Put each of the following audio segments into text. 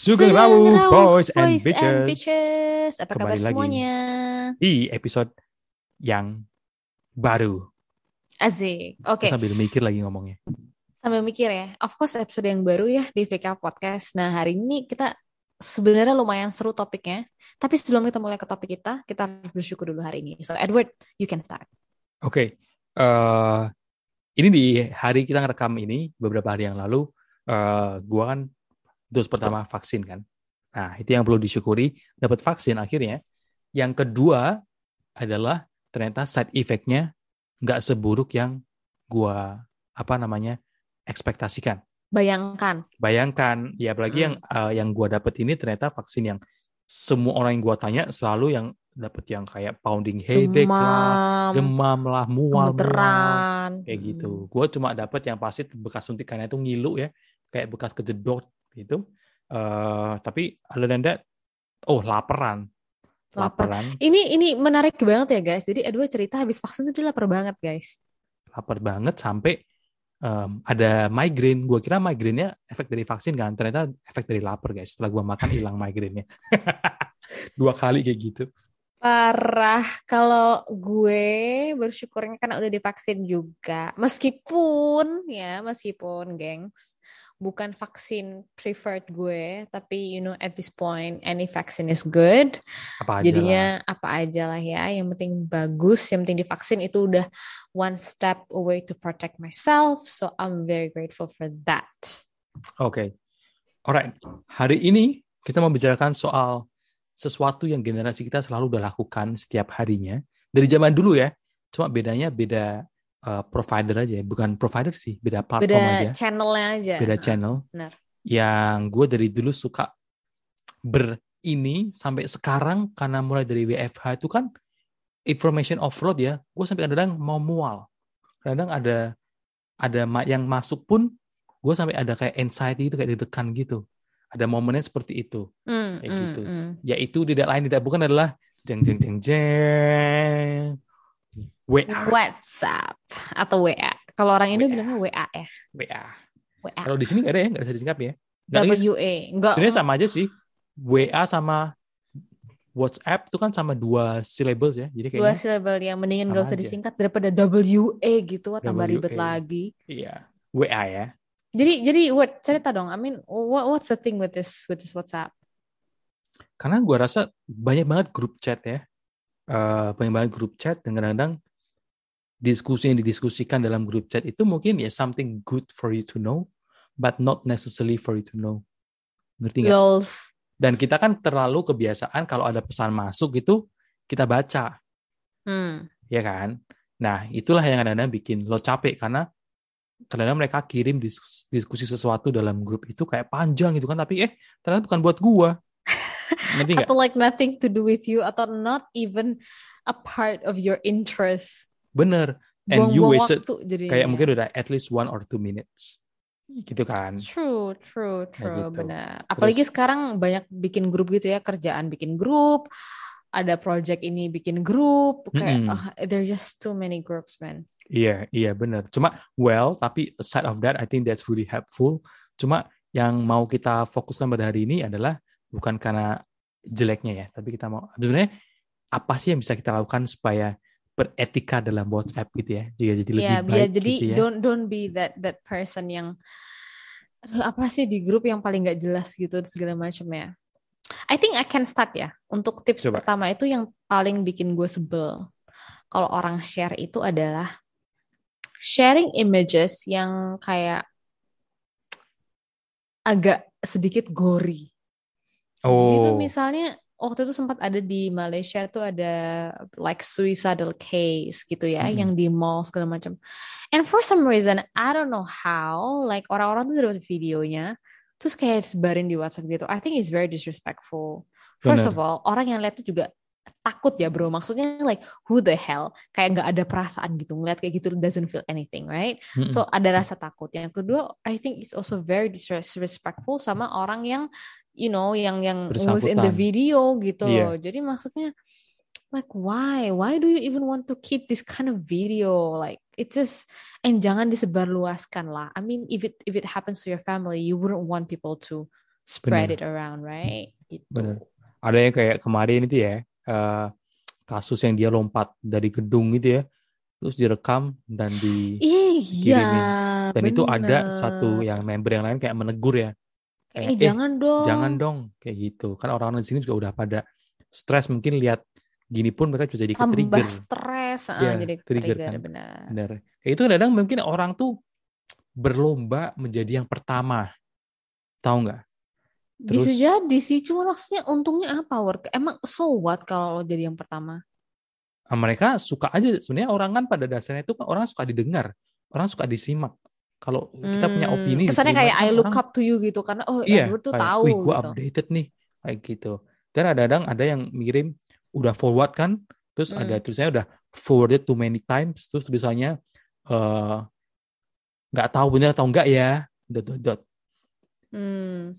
Sugeng Rawu, boys and bitches. bitches. Apa kabar Kembali lagi. semuanya? Di episode yang baru. Asik. Oke, Terus Sambil mikir lagi ngomongnya. sambil mikir ya. Of course episode yang baru ya di Out Podcast. Nah, hari ini kita sebenarnya lumayan seru topiknya. Tapi sebelum kita mulai ke topik kita, kita harus bersyukur dulu hari ini. So, Edward, you can start. Oke, eh ini di hari kita ngerekam ini beberapa hari yang lalu, eh gua kan dos pertama vaksin kan. Nah itu yang perlu disyukuri dapat vaksin akhirnya. Yang kedua adalah ternyata side effect-nya nggak seburuk yang gua apa namanya ekspektasikan. Bayangkan. Bayangkan, ya apalagi Hmm. yang eh, yang gua dapet ini ternyata vaksin yang semua orang yang gua tanya selalu yang dapet yang kayak pounding headache lah, Demam, demam lah, mual mual kayak gitu. Gue cuma dapet yang pasti bekas suntikannya itu ngilu ya, kayak bekas kejedot gitu. eh tapi other than that, oh laparan, Lapar. laparan, Ini ini menarik banget ya guys. Jadi Edward cerita habis vaksin tuh dia lapar banget guys. lapar banget sampai em, ada migrain. Gue kira migrainnya efek dari vaksin kan, ternyata efek dari lapar guys. Setelah gue makan hilang migrainnya. Dua kali kayak gitu. Parah. Kalau gue bersyukurnya karena udah divaksin juga. Meskipun ya, meskipun gengs, bukan vaksin preferred gue, tapi you know at this point any vaccine is good. Apa aja lah. Jadinya apa aja lah ya, yang penting bagus, yang penting divaksin itu udah one step away to protect myself. So I'm very grateful for that. Oke, alright. Hari ini kita mau bicarakan soal sesuatu yang generasi kita selalu udah lakukan setiap harinya dari zaman dulu ya. Cuma bedanya beda uh, provider aja, ya. bukan provider sih, beda platform Beda aja, channelnya aja. beda channel. benar. Yang gue dari dulu suka ber ini sampai sekarang karena mulai dari WFH itu kan information offload ya. Gue sampai kadang-kadang mau mual. Kadang ada ada yang masuk pun gue sampai ada kayak anxiety itu kayak ditekan gitu. Ada momennya seperti itu. Hmm, Kayak hmm, gitu. hmm. Yaitu tidak lain tidak bukan adalah jeng jeng jeng jeng WA WhatsApp atau WA. Kalau orang ini WA. bilangnya WA ya. WA. WA. Kalau di sini nggak ada ya nggak bisa disingkat ya. Lagi WA. Enggak. sebenarnya sama aja sih. WA sama WhatsApp itu kan sama dua syllables ya. Jadi Dua kayaknya syllable yang mendingan gak usah aja. disingkat daripada WA gitu wah tambah ribet lagi. iya WA ya. Jadi jadi what cerita dong. I mean what what's the thing with this with this WhatsApp? Karena gua rasa banyak banget grup chat ya. Eh, banyak banget grup chat dan kadang-kadang diskusi yang didiskusikan dalam grup chat itu mungkin ya something good for you to know, but not necessarily for you to know. Ngerti nggak? Dan kita kan terlalu kebiasaan kalau ada pesan masuk itu kita baca, Hmm. ya kan? Nah, itulah yang kadang-kadang bikin lo capek karena kadang-kadang mereka kirim diskusi, diskusi sesuatu dalam grup itu kayak panjang gitu kan, tapi eh ternyata bukan buat gua. Atau like nothing to do with you atau not even a part of your interest. Bener. And you Buang-buang wasted waktu jadinya. kayak mungkin udah at least one or two minutes. Gitu kan. True, true, true, gitu. benar. Apalagi sekarang banyak bikin grup gitu ya, kerjaan bikin grup, ada project ini bikin grup, kayak Mm-mm. ah, there are just too many groups, man. Iya, iya bener. Cuma well, tapi aside of that, I think that's really helpful. Cuma yang mau kita fokuskan pada hari ini adalah bukan karena jeleknya ya, tapi kita mau sebenarnya apa sih yang bisa kita lakukan supaya beretika dalam WhatsApp gitu ya, juga jadi lebih Ya, baik biar jadi gitu ya. don't don't be that that person yang aduh, apa sih di grup yang paling nggak jelas gitu segala macam ya. I think I can start ya. Untuk tips Coba. pertama itu yang paling bikin gue sebel. Kalau orang share itu adalah sharing images yang kayak agak sedikit gory. Jadi itu Oh, misalnya waktu itu sempat ada di Malaysia tuh ada like suicidal case gitu ya, Mm-mm. yang di mall segala macam. And for some reason I don't know how, like orang-orang tuh dapat videonya, terus kayak sebarin di WhatsApp gitu. I think it's very disrespectful. First Bener. of all, orang yang lihat tuh juga takut ya bro. Maksudnya like who the hell, kayak nggak ada perasaan gitu ngeliat kayak gitu doesn't feel anything, right? mm-mm. So ada rasa takut. Yang kedua, I think it's also very disrespectful sama orang yang you know yang yang was in the video gitu Iya. loh. Jadi maksudnya like why? Why do you even want to keep this kind of video? Like it's just and jangan disebarluaskan lah. I mean if it if it happens to your family, you wouldn't want people to spread Bener. it around, right? Gitu. Bener. Ada yang kayak kemarin itu ya, eh, kasus yang dia lompat dari gedung gitu ya, terus direkam dan di Iya, dan itu ada bener. satu yang member yang lain kayak menegur ya, kayak, "Eh, jangan dong. jangan dong kayak gitu. Kan orang-orang di sini juga udah pada stres mungkin lihat gini pun mereka bisa jadi Tambah ke-trigger. stres, ah, Iya, jadi trigger trigger, kan. benar. Bener. Kayak itu kadang mungkin orang tuh berlomba menjadi yang pertama. Tahu nggak? Bisa Terus- jadi sih, cuma maksudnya untungnya apa, work? Emang so what kalau lo jadi yang pertama? Ah, mereka suka aja sebenarnya orang kan pada dasarnya itu orang suka didengar, orang suka disimak. Kalau kita punya Hmm, opini kesannya diterima kayak I look orang- up to you gitu karena oh iya, Edward tuh kayak, tahu wih gue gitu. updated nih kayak gitu. Dan ada-kadang ada yang ngirim udah forward kan, terus Hmm. ada tulisannya udah forwarded too many times, terus tulisannya eh, nggak tahu benar atau enggak ya, dot dot dot. Hmm.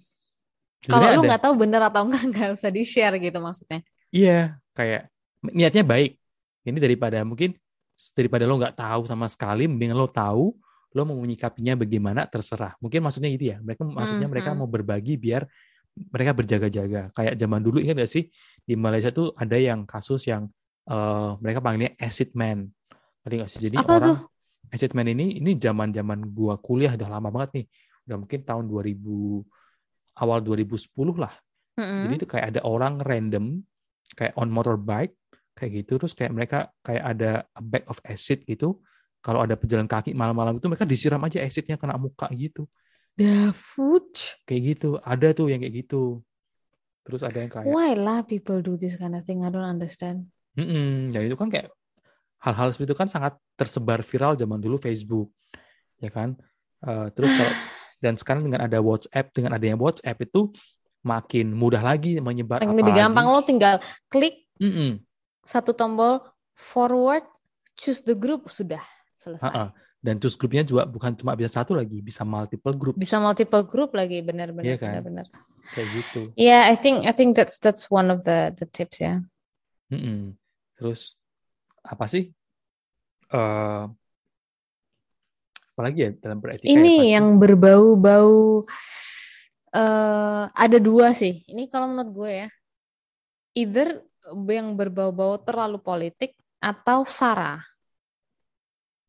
Kalau lu ada- nggak tahu bener atau enggak nggak usah di share gitu maksudnya. Iya, kayak niatnya baik. Ini daripada mungkin daripada lo nggak tahu sama sekali, mending lo tahu, lo mau menyikapinya bagaimana terserah. Mungkin maksudnya gitu ya. Mereka maksudnya mereka Mhm. mau berbagi biar mereka berjaga-jaga. Kayak zaman dulu ingat gak sih di Malaysia tuh ada yang kasus yang eh, mereka panggilnya acid man. Ngerti nggak sih? Jadi Apa orang tuh? acid man ini ini zaman-zaman gua kuliah udah lama banget nih. Udah mungkin tahun 2000 awal 2010 lah. Mm-mm. Jadi itu kayak ada orang random kayak on motorbike kayak gitu terus kayak mereka kayak ada a bag of acid gitu. Kalau ada pejalan kaki malam-malam itu mereka disiram aja acidnya kena muka gitu. The food. Kayak gitu. Ada tuh yang kayak gitu. Terus ada yang kayak Why lah people do this kind of thing? I don't understand. Mm-mm. Dan itu kan kayak hal-hal seperti itu kan sangat tersebar viral zaman dulu Facebook, ya kan? Eh, terus kalau dan sekarang dengan ada WhatsApp, dengan adanya WhatsApp itu makin mudah lagi menyebar. Yang lebih gampang lo tinggal klik Mm-mm. satu tombol forward, choose the group sudah selesai. Ha-ha. Dan terus grupnya juga bukan cuma bisa satu lagi, bisa multiple group. Bisa multiple group lagi benar-benar Iya kan? benar-benar. kayak gitu. Yeah, I think I think that's that's one of the the tips ya. Mm-mm. Terus apa sih? Eh apalagi ya dalam beretika ya, Ini pasti. yang berbau-bau eh ada dua sih. Ini kalau menurut gue ya. Either yang berbau-bau terlalu politik atau sara.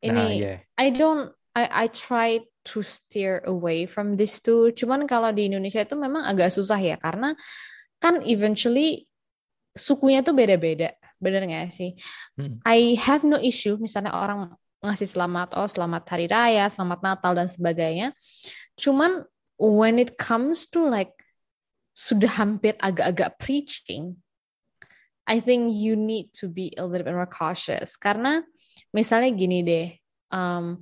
Ini Nah, iya. I don't I I try to steer away from this two. Cuman kalau di Indonesia itu memang agak susah ya karena kan eventually sukunya tuh beda-beda. Bener nggak sih? Hmm. I have no issue misalnya orang ngasih selamat oh selamat hari raya, selamat Natal dan sebagainya. Cuman when it comes to like sudah hampir agak-agak preaching, I think you need to be a little bit more cautious karena misalnya gini deh, um,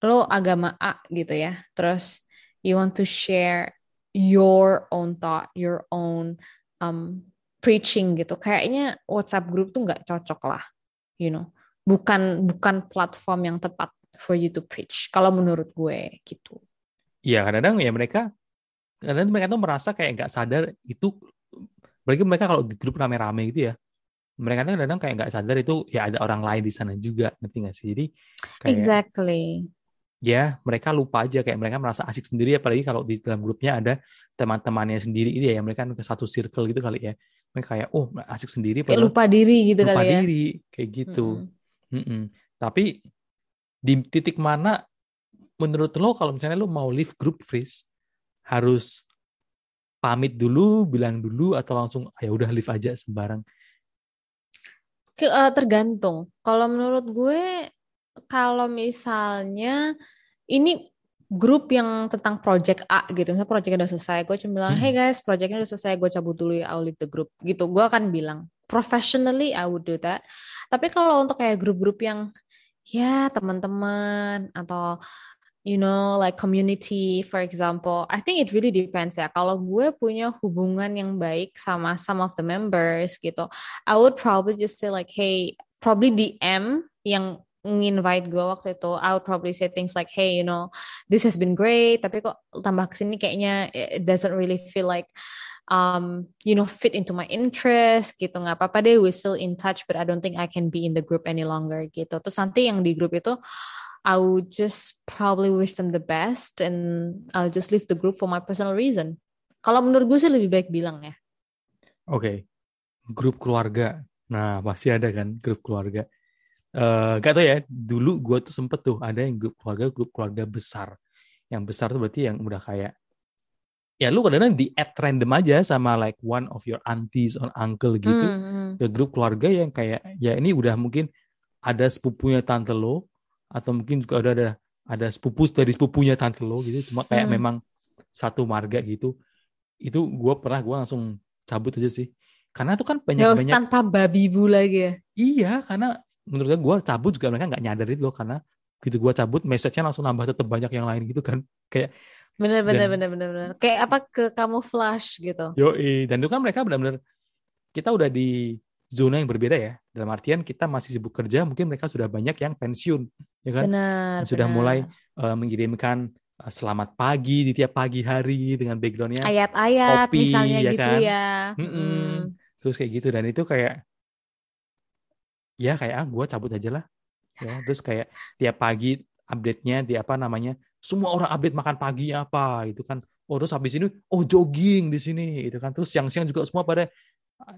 lo agama A gitu ya, terus you want to share your own thought, your own um, preaching gitu, kayaknya WhatsApp group tuh nggak cocok lah, you know, bukan bukan platform yang tepat for you to preach. Kalau menurut gue gitu. Iya, kadang-kadang ya mereka kadang mereka tuh merasa kayak nggak sadar itu bagi mereka kalau di grup rame-rame gitu ya. Mereka tuh kadang kayak nggak sadar itu ya ada orang lain di sana juga, ngerti nggak sih? Jadi kayak Exactly. ya mereka lupa aja kayak mereka merasa asik sendiri apalagi kalau di dalam grupnya ada teman-temannya sendiri itu ya mereka ke satu circle gitu kali ya. Mereka kayak oh asik sendiri Kayak lupa diri gitu lupa kali ya. diri kayak gitu. Mm-mm. Mm-mm. Tapi di titik mana menurut lo kalau misalnya lo mau leave group freeze harus pamit dulu, bilang dulu atau langsung "Ah, ya udah leave aja sembarang. Ke- eh, tergantung. Kalau menurut gue, kalau misalnya ini grup yang tentang project A gitu, misalnya projectnya udah selesai, gue cuma bilang, Hmm. hey guys, projectnya udah selesai, gue cabut dulu ya, I'll leave the group. Gitu, gue akan bilang, professionally I would do that. Tapi kalau untuk kayak grup-grup yang ya teman-teman atau you know like community for example. I think it really depends ya. Kalau gue punya hubungan yang baik sama some of the members gitu I would probably just say like hey probably DM yang nginvite gue waktu itu. I would probably say things like hey you know this has been great tapi kok tambah ke sini kayaknya it doesn't really feel like um, you know, fit into my interest gitu. Nggak apa-apa deh, we still in touch, but I don't think I can be in the group any longer gitu. Terus nanti yang di grup itu, I would just probably wish them the best and I'll just leave the group for my personal reason Kalau menurut gue sih lebih baik bilang ya. Oke, grup keluarga. Nah, masih ada kan grup keluarga. Eh, gak tau ya, dulu gue tuh sempet tuh ada yang grup keluarga, grup keluarga besar. Yang besar tuh berarti yang udah kayak, ya lu kadang-kadang di add random aja sama like one of your aunties or uncle gitu. Hmm, hmm. Ke grup keluarga yang kayak, ya ini udah mungkin ada sepupunya tante lo, atau mungkin juga ada ada ada sepupu dari sepupunya tante lo gitu. Cuma kayak Hmm. memang satu marga gitu. Itu gue pernah, gue langsung cabut aja sih. Karena itu kan Gak usah banyak-banyak tanpa babi bu lagi ya. Iya, karena menurut gue cabut juga mereka nggak nyadarin loh karena gitu gue cabut message-nya langsung nambah tetap banyak yang lain gitu kan. Kayak Bener bener Dan- bener bener bener. Kayak apa ke kamu flash gitu. yo dan itu kan mereka benar-benar kita udah di zona yang berbeda ya. Dalam artian kita masih sibuk kerja, mungkin mereka sudah banyak yang pensiun, ya kan? Benar. Sudah benar. mulai eh, mengirimkan eh, selamat pagi di tiap pagi hari dengan backgroundnya ayat-ayat kopi, misalnya ya gitu kan? ya. Mm-mm. Mm. terus kayak gitu dan itu kayak ya kayak ah gue cabut aja lah ya terus kayak tiap pagi update-nya di apa namanya semua orang update makan pagi apa gitu kan oh terus habis ini oh jogging di sini gitu kan terus siang-siang juga semua pada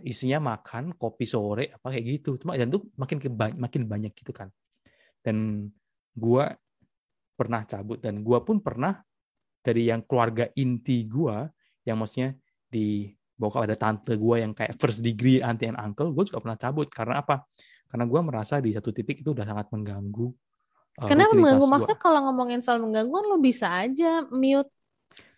isinya makan kopi sore apa kayak gitu cuma dan tuh makin keba- makin banyak gitu kan dan gua pernah cabut dan gua pun pernah dari yang keluarga inti gua yang maksudnya di bokap ada tante gua yang kayak first degree auntie and uncle gue juga pernah cabut karena apa karena gua merasa di satu titik itu udah sangat mengganggu uh, Kenapa mengganggu? gua. Maksudnya kalau ngomongin soal mengganggu kan lo bisa aja mute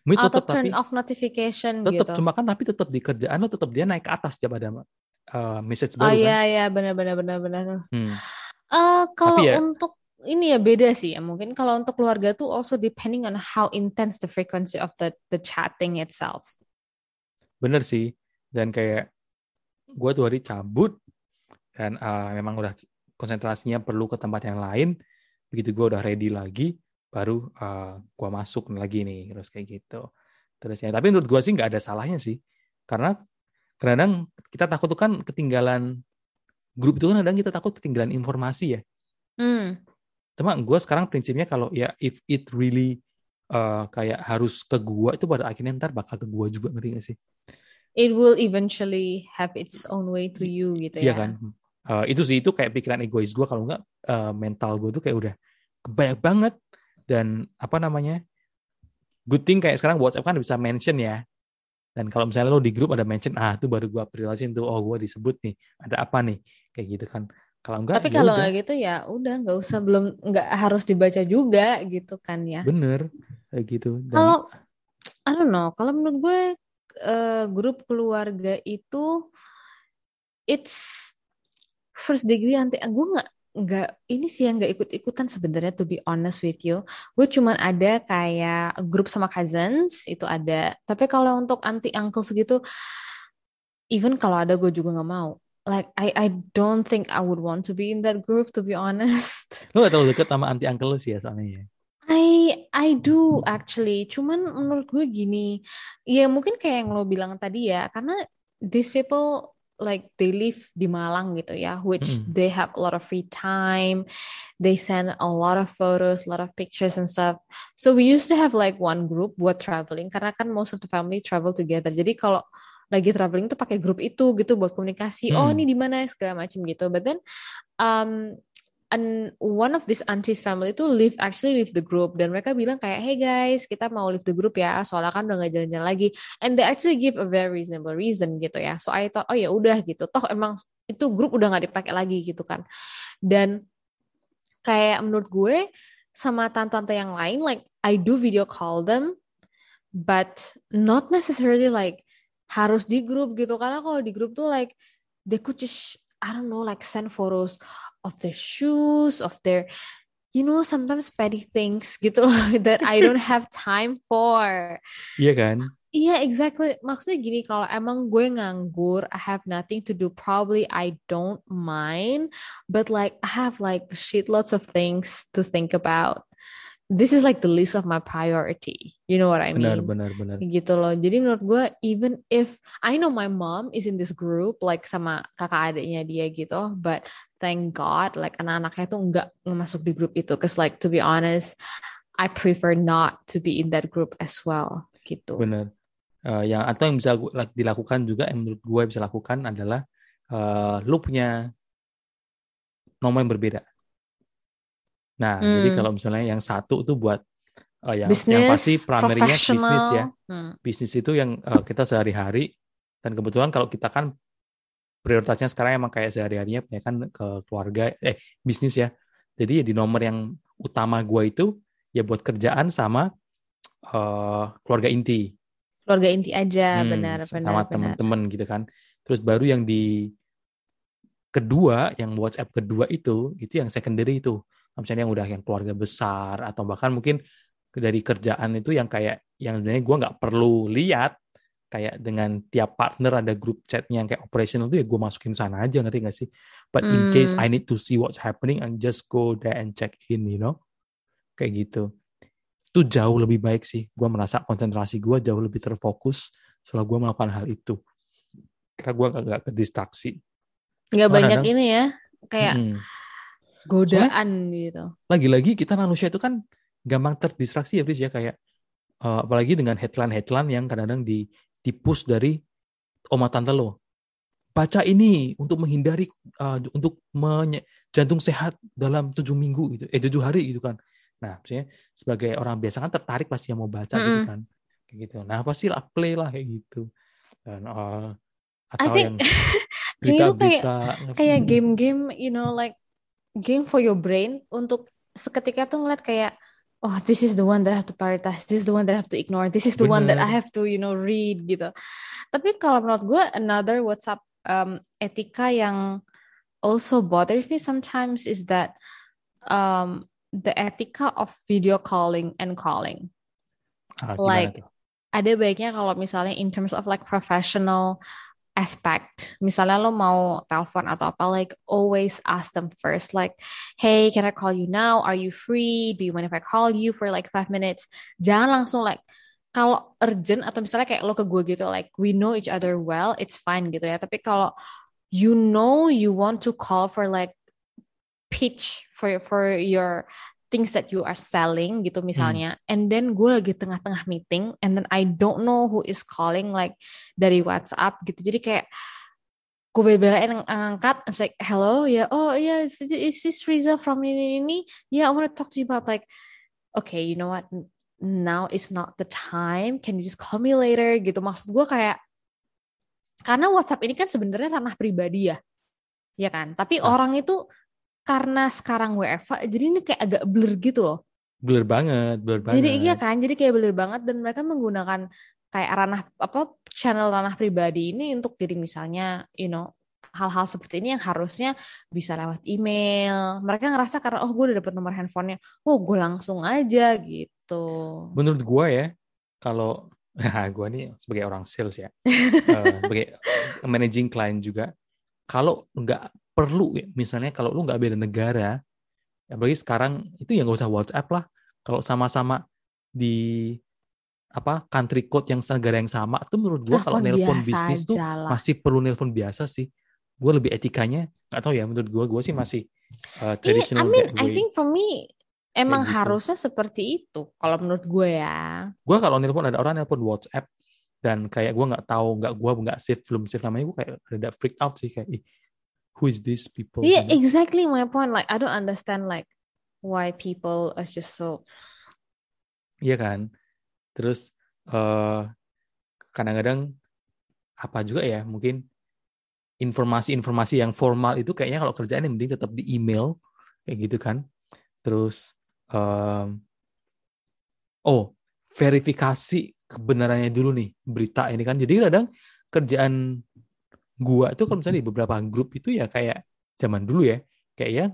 Mute atau tetep, tapi turn off notification tetap gitu. cuma kan tapi tetap di kerjaan lo tetap dia naik ke atas tiap ada uh, message Oh baru kan iya iya benar benar benar benar. Hmm. Eh kalau Tapi ya- untuk ini ya beda sih ya. Mungkin kalau untuk keluarga tuh also depending on how intense the frequency of the the chatting itself. bener sih dan kayak gue tuh hari cabut dan uh, memang udah konsentrasinya perlu ke tempat yang lain begitu gue udah ready lagi baru uh, gue masuk lagi nih terus kayak gitu terus ya tapi menurut gue sih nggak ada salahnya sih karena kadang kita takut tuh kan ketinggalan grup itu kan kadang kita takut ketinggalan informasi ya Hmm. cuma gue sekarang prinsipnya kalau ya if it really uh, kayak harus ke gua itu pada akhirnya ntar bakal ke gua juga ngerti gak sih It will eventually have its own way to you gitu Iya ya. kan? Eh, itu sih itu kayak pikiran egois gue kalau nggak eh, mental gue tuh kayak udah kebanyak banget dan apa namanya? Good thing kayak sekarang WhatsApp kan bisa mention ya. Dan kalau misalnya lo di grup ada mention ah itu baru gue prioritaskan tuh. Oh gue disebut nih ada apa nih? Kayak gitu kan. Kalau enggak Tapi ya kalau udah. nggak gitu ya udah nggak usah belum nggak harus dibaca juga gitu kan ya. bener kayak gitu. Dan Kalau I don't know, kalau menurut gue eh, grup keluarga itu it's first degree anti gue nggak nggak ini sih yang nggak ikut-ikutan sebenarnya to be honest with you. Gue cuman ada kayak grup sama cousins itu ada. Tapi kalau untuk anti uncles gitu even kalau ada gue juga nggak mau. Like I I don't think I would want to be in that group to be honest. lo gak terlalu deket sama anti uncle lo sih ya soalnya ya I I do actually. Cuman menurut gue gini, ya mungkin kayak yang lo bilang tadi ya, karena these people like they live di Malang gitu ya, which Mm-mm. they have a lot of free time. They send a lot of photos, a lot of pictures and stuff. So we used to have like one group buat traveling karena kan most of the family travel together. Jadi kalau lagi traveling tuh pakai grup itu gitu buat komunikasi. Oh, Hmm. ini di mana segala macam gitu. But then um and one of this auntie's family itu leave actually leave the group. Dan mereka bilang kayak hey guys kita mau leave the group ya soalnya kan udah gak jalan-jalan lagi. And they actually give a very reasonable reason gitu ya. So I thought oh ya udah gitu. Toh emang itu grup udah nggak dipakai lagi gitu kan. Dan kayak menurut gue sama tante-tante yang lain like I do video call them but not necessarily like harus di grup gitu. Karena kalau di grup tuh like they could just I don't know like send photos of their shoes of their you know sometimes petty things gitu loh that I don't have time for iya kan Iya, exactly. Maksudnya gini, kalau emang gue nganggur, I have nothing to do, probably I don't mind. But like, I have like shitloads of things to think about. This is like the list of my priority. You know what I benar mean? benar benar Gitu loh. Jadi menurut gue, even if I know my mom is in this group, like sama kakak adiknya dia gitu, but thank God, like anak-anaknya tuh nggak masuk di grup itu. Cause like to be honest, I prefer not to be in that group as well. Gitu. benar uh, yang atau yang bisa dilakukan juga yang menurut gue bisa lakukan adalah uh, lu punya nomor yang berbeda. Nah, hmm. jadi kalau misalnya yang satu itu buat uh, yang business, yang pasti primernya bisnis ya. Hmm. Bisnis itu yang uh, kita sehari-hari dan kebetulan kalau kita kan prioritasnya sekarang emang kayak sehari-harinya ya kan ke keluarga eh bisnis ya. Jadi ya di nomor yang utama gue itu ya buat kerjaan sama uh, keluarga inti. Keluarga inti aja, hmm, benar, benar. Sama teman-teman gitu kan. Terus baru yang di kedua, yang WhatsApp kedua itu, itu yang secondary itu. Misalnya yang udah yang keluarga besar atau bahkan mungkin dari kerjaan itu yang kayak yang sebenarnya gue nggak perlu lihat kayak dengan tiap partner ada grup chatnya yang kayak operational itu ya gue masukin sana aja ngerti gak sih? But in case hmm. I need to see what's happening, I just go there and check in, you know? Kayak gitu. Itu jauh lebih baik sih. Gue merasa konsentrasi gue jauh lebih terfokus setelah gue melakukan hal itu. Karena gue gak, gak kedistraksi. Gak banyak ini ya, kayak hmm. Godaan Soalnya, gitu. Lagi-lagi kita manusia itu kan gampang terdistraksi ya, please ya kayak uh, apalagi dengan headline-headline yang kadang-kadang di dipus dari oma tante lo. Baca ini untuk menghindari uh, untuk menye- jantung sehat dalam tujuh minggu gitu, eh tujuh hari gitu kan. Nah, maksudnya sebagai orang biasa kan tertarik pasti yang mau baca mm -hmm. gitu kan, kayak gitu. Nah, pasti lah play lah kayak gitu. Dan uh, atau think, yang berita-berita kayak kayak game-game, you know, like game for your brain untuk seketika tuh ngeliat kayak oh this is the one that I have to prioritize this is the one that I have to ignore this is the Bener. one that I have to you know read gitu. Tapi kalau menurut gue another WhatsApp um, etika yang also bothers me sometimes is that um, the etika of video calling and calling. Ah, like ada baiknya kalau misalnya in terms of like professional aspect. Misalnya lo mau telepon atau apa, like always ask them first, like, hey, can I call you now? Are you free? Do you mind if I call you for like five minutes? Jangan langsung like kalau urgent atau misalnya kayak lo ke gue gitu, like we know each other well, it's fine gitu ya. Tapi kalau you know you want to call for like pitch for for your things that you are selling gitu hmm. misalnya hmm. and then gue lagi tengah-tengah meeting and then I don't know who is calling like dari WhatsApp gitu jadi kayak gue bela-belain ngangkat I'm like hello ya yeah. oh ya yeah, is this Riza from ini ini yeah I want to talk to you about like okay you know what now is not the time can you just call me later gitu maksud gue kayak karena WhatsApp ini kan sebenarnya ranah pribadi ya ya kan tapi nah. orang itu karena sekarang WFA jadi ini kayak agak blur gitu loh. Blur banget blur banget jadi iya kan jadi kayak blur banget dan mereka menggunakan kayak ranah apa channel ranah pribadi ini untuk diri misalnya you know hal-hal seperti ini yang harusnya bisa lewat email. Mereka ngerasa karena oh gue udah dapet nomor handphonenya oh gue langsung aja gitu. Menurut gue ya kalau gue nih sebagai orang sales ya uh, sebagai managing client juga kalau nggak perlu ya. Misalnya kalau lu nggak beda negara apalagi sekarang itu ya nggak usah WhatsApp lah. Kalau sama-sama di apa country code yang negara yang sama itu menurut gua kalau nelpon bisnis tuh masih perlu nelpon biasa sih. Gue lebih etikanya nggak tahu ya menurut gua gua sih masih uh, traditional yeah, I mean I think for me emang gitu. harusnya seperti itu kalau menurut gue ya. Gue kalau nelpon ada orang nelpon WhatsApp dan kayak gue nggak tahu nggak gue nggak save belum save namanya gue kayak ada freak out sih kayak who is these people yeah exactly my point. Like I don't understand like why people are just so iya kan? Terus uh, kadang-kadang apa juga ya mungkin informasi-informasi yang formal itu kayaknya kalau kerjaan yang mending tetap di email kayak gitu kan? Terus um, oh verifikasi kebenarannya dulu nih berita ini kan? Jadi kadang kerjaan gua itu kalau misalnya di beberapa grup itu ya kayak zaman dulu ya kayak ya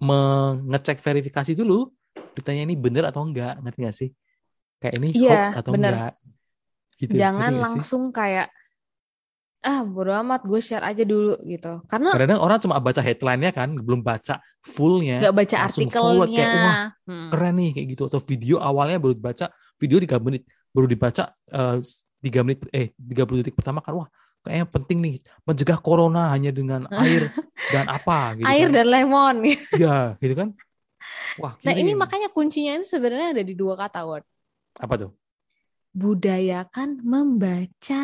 mengecek verifikasi dulu beritanya ini bener atau enggak ngerti gak sih kayak ini yeah, hoax atau bener. enggak gitu jangan langsung sih? kayak ah bodo amat gue share aja dulu gitu karena kadang orang cuma baca headline-nya kan belum baca fullnya nggak baca artikelnya kayak wah hmm. keren nih kayak gitu atau video awalnya baru baca video tiga menit baru dibaca eh, tiga uh, menit eh tiga puluh detik pertama kan wah kayaknya penting nih mencegah corona hanya dengan air dan apa gitu air kan. dan lemon ya gitu kan wah nah ini makanya kuncinya ini sebenarnya ada di dua kata word apa tuh budayakan membaca.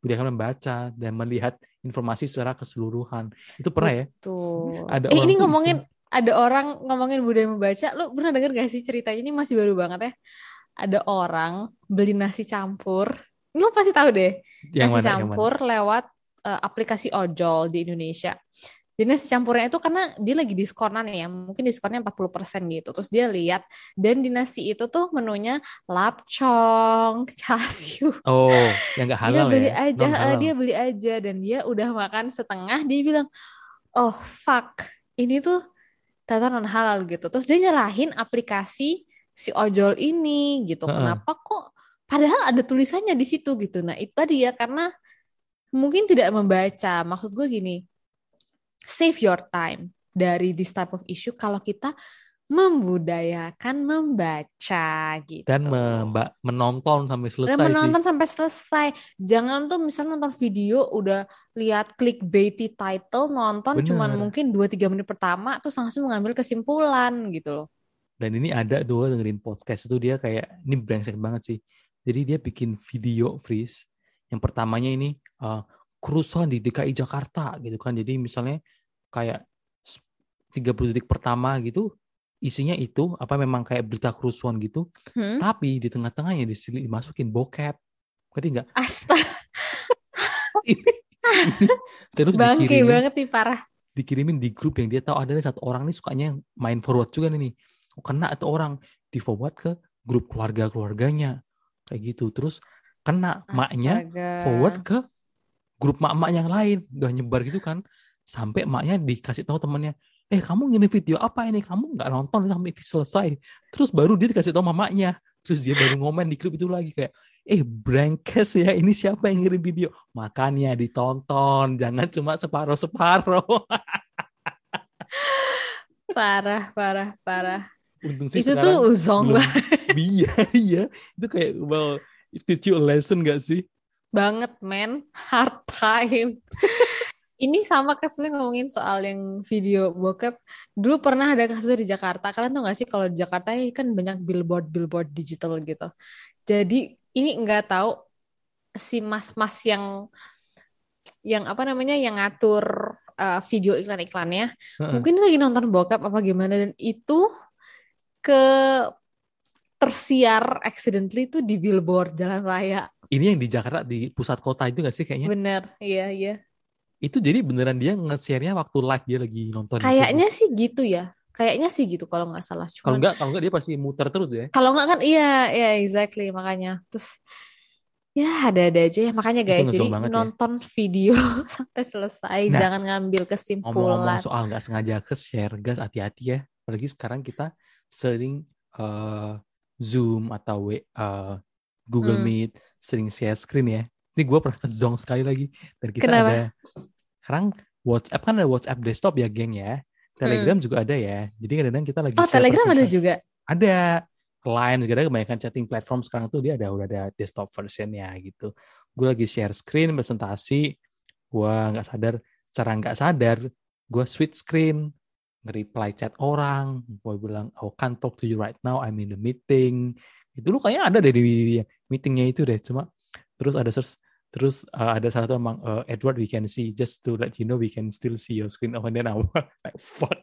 Budayakan membaca dan melihat informasi secara keseluruhan. Itu pernah ya? Tuh. Ada eh, ini ngomongin iseng. ada orang ngomongin budaya membaca. Lu pernah denger gak sih ceritanya ini masih baru banget ya? Ada orang beli nasi campur. Lu pasti tahu deh. Yang nasi mana? Yang mana? campur lewat eh, aplikasi ojol di Indonesia. Jadi nasi campurnya itu karena dia lagi diskonan ya, mungkin diskonnya 40% gitu. Terus dia lihat dan di nasi itu tuh menunya lapcong, chasiu. Oh, yang Dia halal beli ya? aja, eh, halal. dia beli aja dan dia udah makan setengah, dia bilang, "Oh, fuck. Ini tuh ternyata non halal gitu." Terus dia nyerahin aplikasi si ojol ini gitu. Heeh. Kenapa kok padahal ada tulisannya di situ gitu. Nah, itu tadi ya karena mungkin tidak membaca. Maksud gue gini, save your time dari this type of issue kalau kita membudayakan membaca gitu. Dan memba- menonton sampai selesai Dan sih. menonton sampai selesai. Jangan tuh misalnya nonton video udah lihat clickbaity title nonton cuman Bener. mungkin 2-3 menit pertama terus langsung mengambil kesimpulan gitu loh. Dan ini ada tuh dengerin podcast itu dia kayak ini brengsek banget sih. Jadi dia bikin video freeze. Yang pertamanya ini uh, kerusuhan di DKI Jakarta gitu kan. Jadi misalnya kayak s- 30 detik pertama gitu isinya itu apa memang kayak berita kerusuhan gitu. Hmm? Tapi di tengah-tengahnya disili- dimasukin bokep. Ngerti nggak? Astaga, Ini, ini terus bangke dikirimin banget nih parah. dikirimin di grup yang dia tahu ada nih satu orang nih sukanya main forward juga nih. Kena itu orang di forward ke grup keluarga keluarganya kayak gitu. Terus kena maknya Astaga. forward ke grup mak-mak yang lain. Udah nyebar gitu kan. Sampai maknya dikasih tahu temannya eh kamu ngirim video apa ini? Kamu nggak nonton sampai selesai. Terus baru dia dikasih tahu mamanya terus dia baru ngomen di grup itu lagi kayak eh brengsek ya ini siapa yang ngirim video? Makanya ditonton. Jangan cuma separuh separuh Parah, parah, parah. Untung sih Itu sekarang tuh uzong banget. iya iya itu kayak well it teach you a lesson gak sih banget, man. Hard time. Ini sama kasusnya ngomongin soal yang video bokep. Dulu pernah ada kasusnya di Jakarta. Kalian tau gak sih kalau di Jakarta ya kan banyak billboard-billboard digital gitu. Jadi ini nggak tahu si mas-mas yang yang apa namanya yang ngatur uh, video iklan-iklannya. Heeh. Mungkin lagi nonton bokep apa gimana dan itu ke tersiar accidentally itu di billboard jalan raya. ini yang di Jakarta di pusat kota itu gak sih kayaknya Bener, iya iya. itu jadi beneran dia nge-share-nya waktu live dia lagi nonton. Kayaknya sih gitu ya. Kayaknya sih gitu kalau nggak salah. kalau Cuman enggak kalau enggak dia pasti muter terus ya kalau nggak kan iya, iya exactly makanya. Terus ya ada-ada aja ya. Makanya Itu guys, jadi ya. nonton video sampai selesai, Nah, jangan ngambil ngomong-ngomong kesimpulan. soal nggak sengaja ke share gas hati-hati ya apalagi sekarang kita sering eh, zoom atau eh, Google Hmm. Meet sering share screen ya. Ini gue pernah zong sekali lagi. Dan kita Kenapa? ada sekarang WhatsApp kan ada WhatsApp desktop ya geng ya. Telegram juga ada ya. Jadi kadang-kadang kita lagi Hmm. Oh, share Telegram ada juga. ada. Klien segala kebanyakan chatting platform sekarang tuh dia ada udah ada desktop versionnya gitu. Gue lagi share screen presentasi. Gue nggak sadar. Secara nggak sadar gue switch screen nge-reply chat orang gue bilang oh can't talk to you right now I'm in the meeting itu lu kayaknya ada deh di meetingnya itu deh cuma terus ada search terus uh, ada satu emang uh, Edward we can see just to let you know we can still see your screen oh and then I was like fuck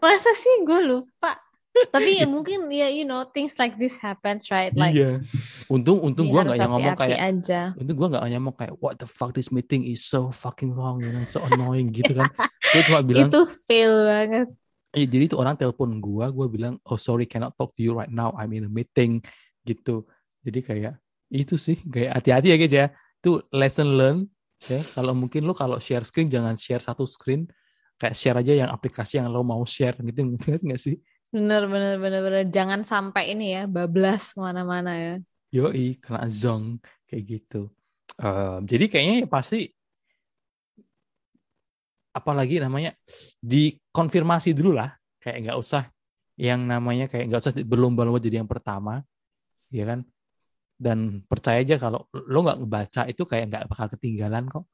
Masa sih gue lupa. Tapi ya mungkin ya you know things like this happens right like iya untung untung ya gue nggak yang ngomong kayak aja. Untung gue gak ngomong kayak what the fuck this meeting is so fucking long you know, so annoying gitu kan. Gue cuma bilang, Itu fail banget. eh, jadi itu orang telepon gue, gue bilang oh sorry cannot talk to you right now, I'm in a meeting gitu. Jadi kayak itu sih kayak hati-hati ya guys ya. Itu lesson learn ya. Kalau mungkin lo kalau share screen jangan share satu screen, kayak share aja yang aplikasi yang lo mau share gitu, ngerti nggak sih? Bener bener bener bener. Jangan sampai ini ya bablas ke mana-mana ya. Yoi, kena zong kayak gitu. Em, jadi kayaknya ya pasti apalagi namanya dikonfirmasi dulu lah, kayak nggak usah yang namanya kayak nggak usah berlomba-lomba jadi yang pertama, ya kan? Dan percaya aja kalau lo nggak ngebaca itu kayak nggak bakal ketinggalan kok.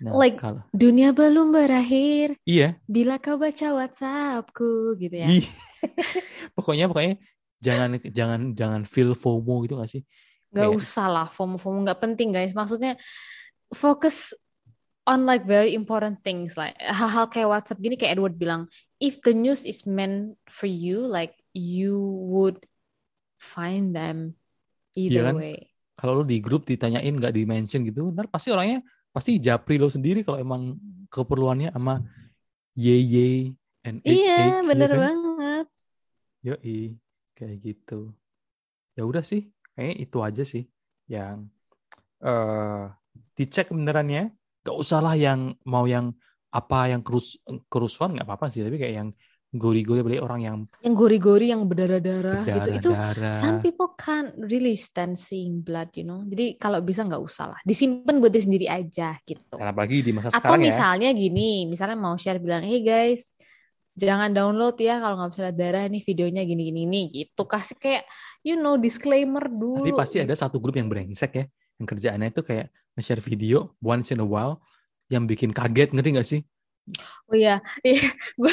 Nah, Like- kalau Dunia belum berakhir iya, bila kau baca WhatsAppku gitu ya. Ih. pokoknya pokoknya jangan jangan jangan feel FOMO gitu gak sih? Gak Kayak- usah lah FOMO-FOMO nggak penting guys. Maksudnya fokus on like very important things like hal-hal kayak WhatsApp gini kayak Edward bilang, if the news is meant for you, like you would find them either Iya kan? way. Kalau lo di grup ditanyain nggak di mention gitu, ntar pasti orangnya pasti japri lo sendiri kalau emang keperluannya sama ye ye and Iya, ya bener kan? banget. Yoi, kayak gitu. Ya udah sih, kayaknya itu aja sih yang eh dicek benerannya. Gak usah lah yang mau yang apa yang kerus kerusuhan nggak apa-apa sih, tapi kayak yang gori-gori beli orang yang Yang gori-gori yang berdarah-darah gitu. Itu some people can't really stand seeing blood, you know. Jadi kalau bisa nggak usah lah. Disimpan buat diri sendiri aja gitu. Dan apalagi di masa Atau sekarang ya. misalnya gini, misalnya mau share bilang, hey guys, jangan download ya kalau nggak bisa lihat darah nih videonya gini-gini nih gitu. Kasih kayak, you know, disclaimer dulu. Tapi pasti ada satu grup yang brengsek ya, yang kerjaannya itu kayak nge-share video once in a while yang bikin kaget, ngerti gak sih? Oh iya, iya, gue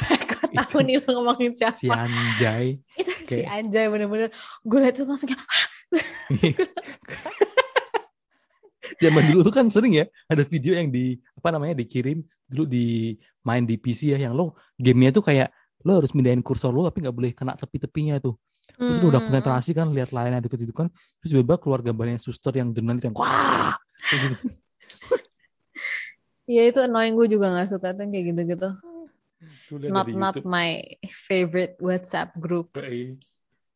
tahu Itu nih lo ngomongin siapa. Si Anjay. Itu si kayak- Anjay bener-bener. Gue liat tuh langsung kayak, "Hah?" Zaman dulu tuh kan sering ya, ada video yang di, apa namanya, dikirim dulu di main di PC ya, yang lo gamenya tuh kayak, lo harus mindahin kursor lo tapi nggak boleh kena tepi-tepinya tuh. Terus lo udah Hmm, konsentrasi kan, lihat layarnya deket itu kan, terus tiba-tiba keluar gambarnya suster yang dengan itu yang wah! Gitu. Iya itu annoying gue juga gak suka tuh kayak gitu-gitu. Not not my favorite WhatsApp group.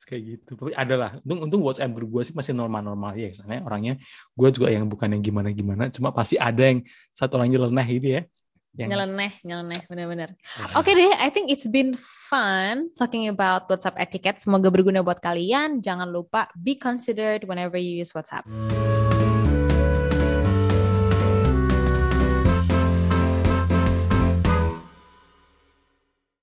Kayak gitu. Tapi ada lah. Untung, untung WhatsApp grup gue sih masih normal-normal ya. Soalnya orangnya gue juga yang bukan yang gimana-gimana. Cuma pasti ada yang satu orang nyeleneh gitu ya. Yang Nyeleneh, nyeleneh, bener-bener. Oke deh, I think it's been fun talking about WhatsApp etiquette. Semoga berguna buat kalian. Jangan lupa be considered whenever you use WhatsApp.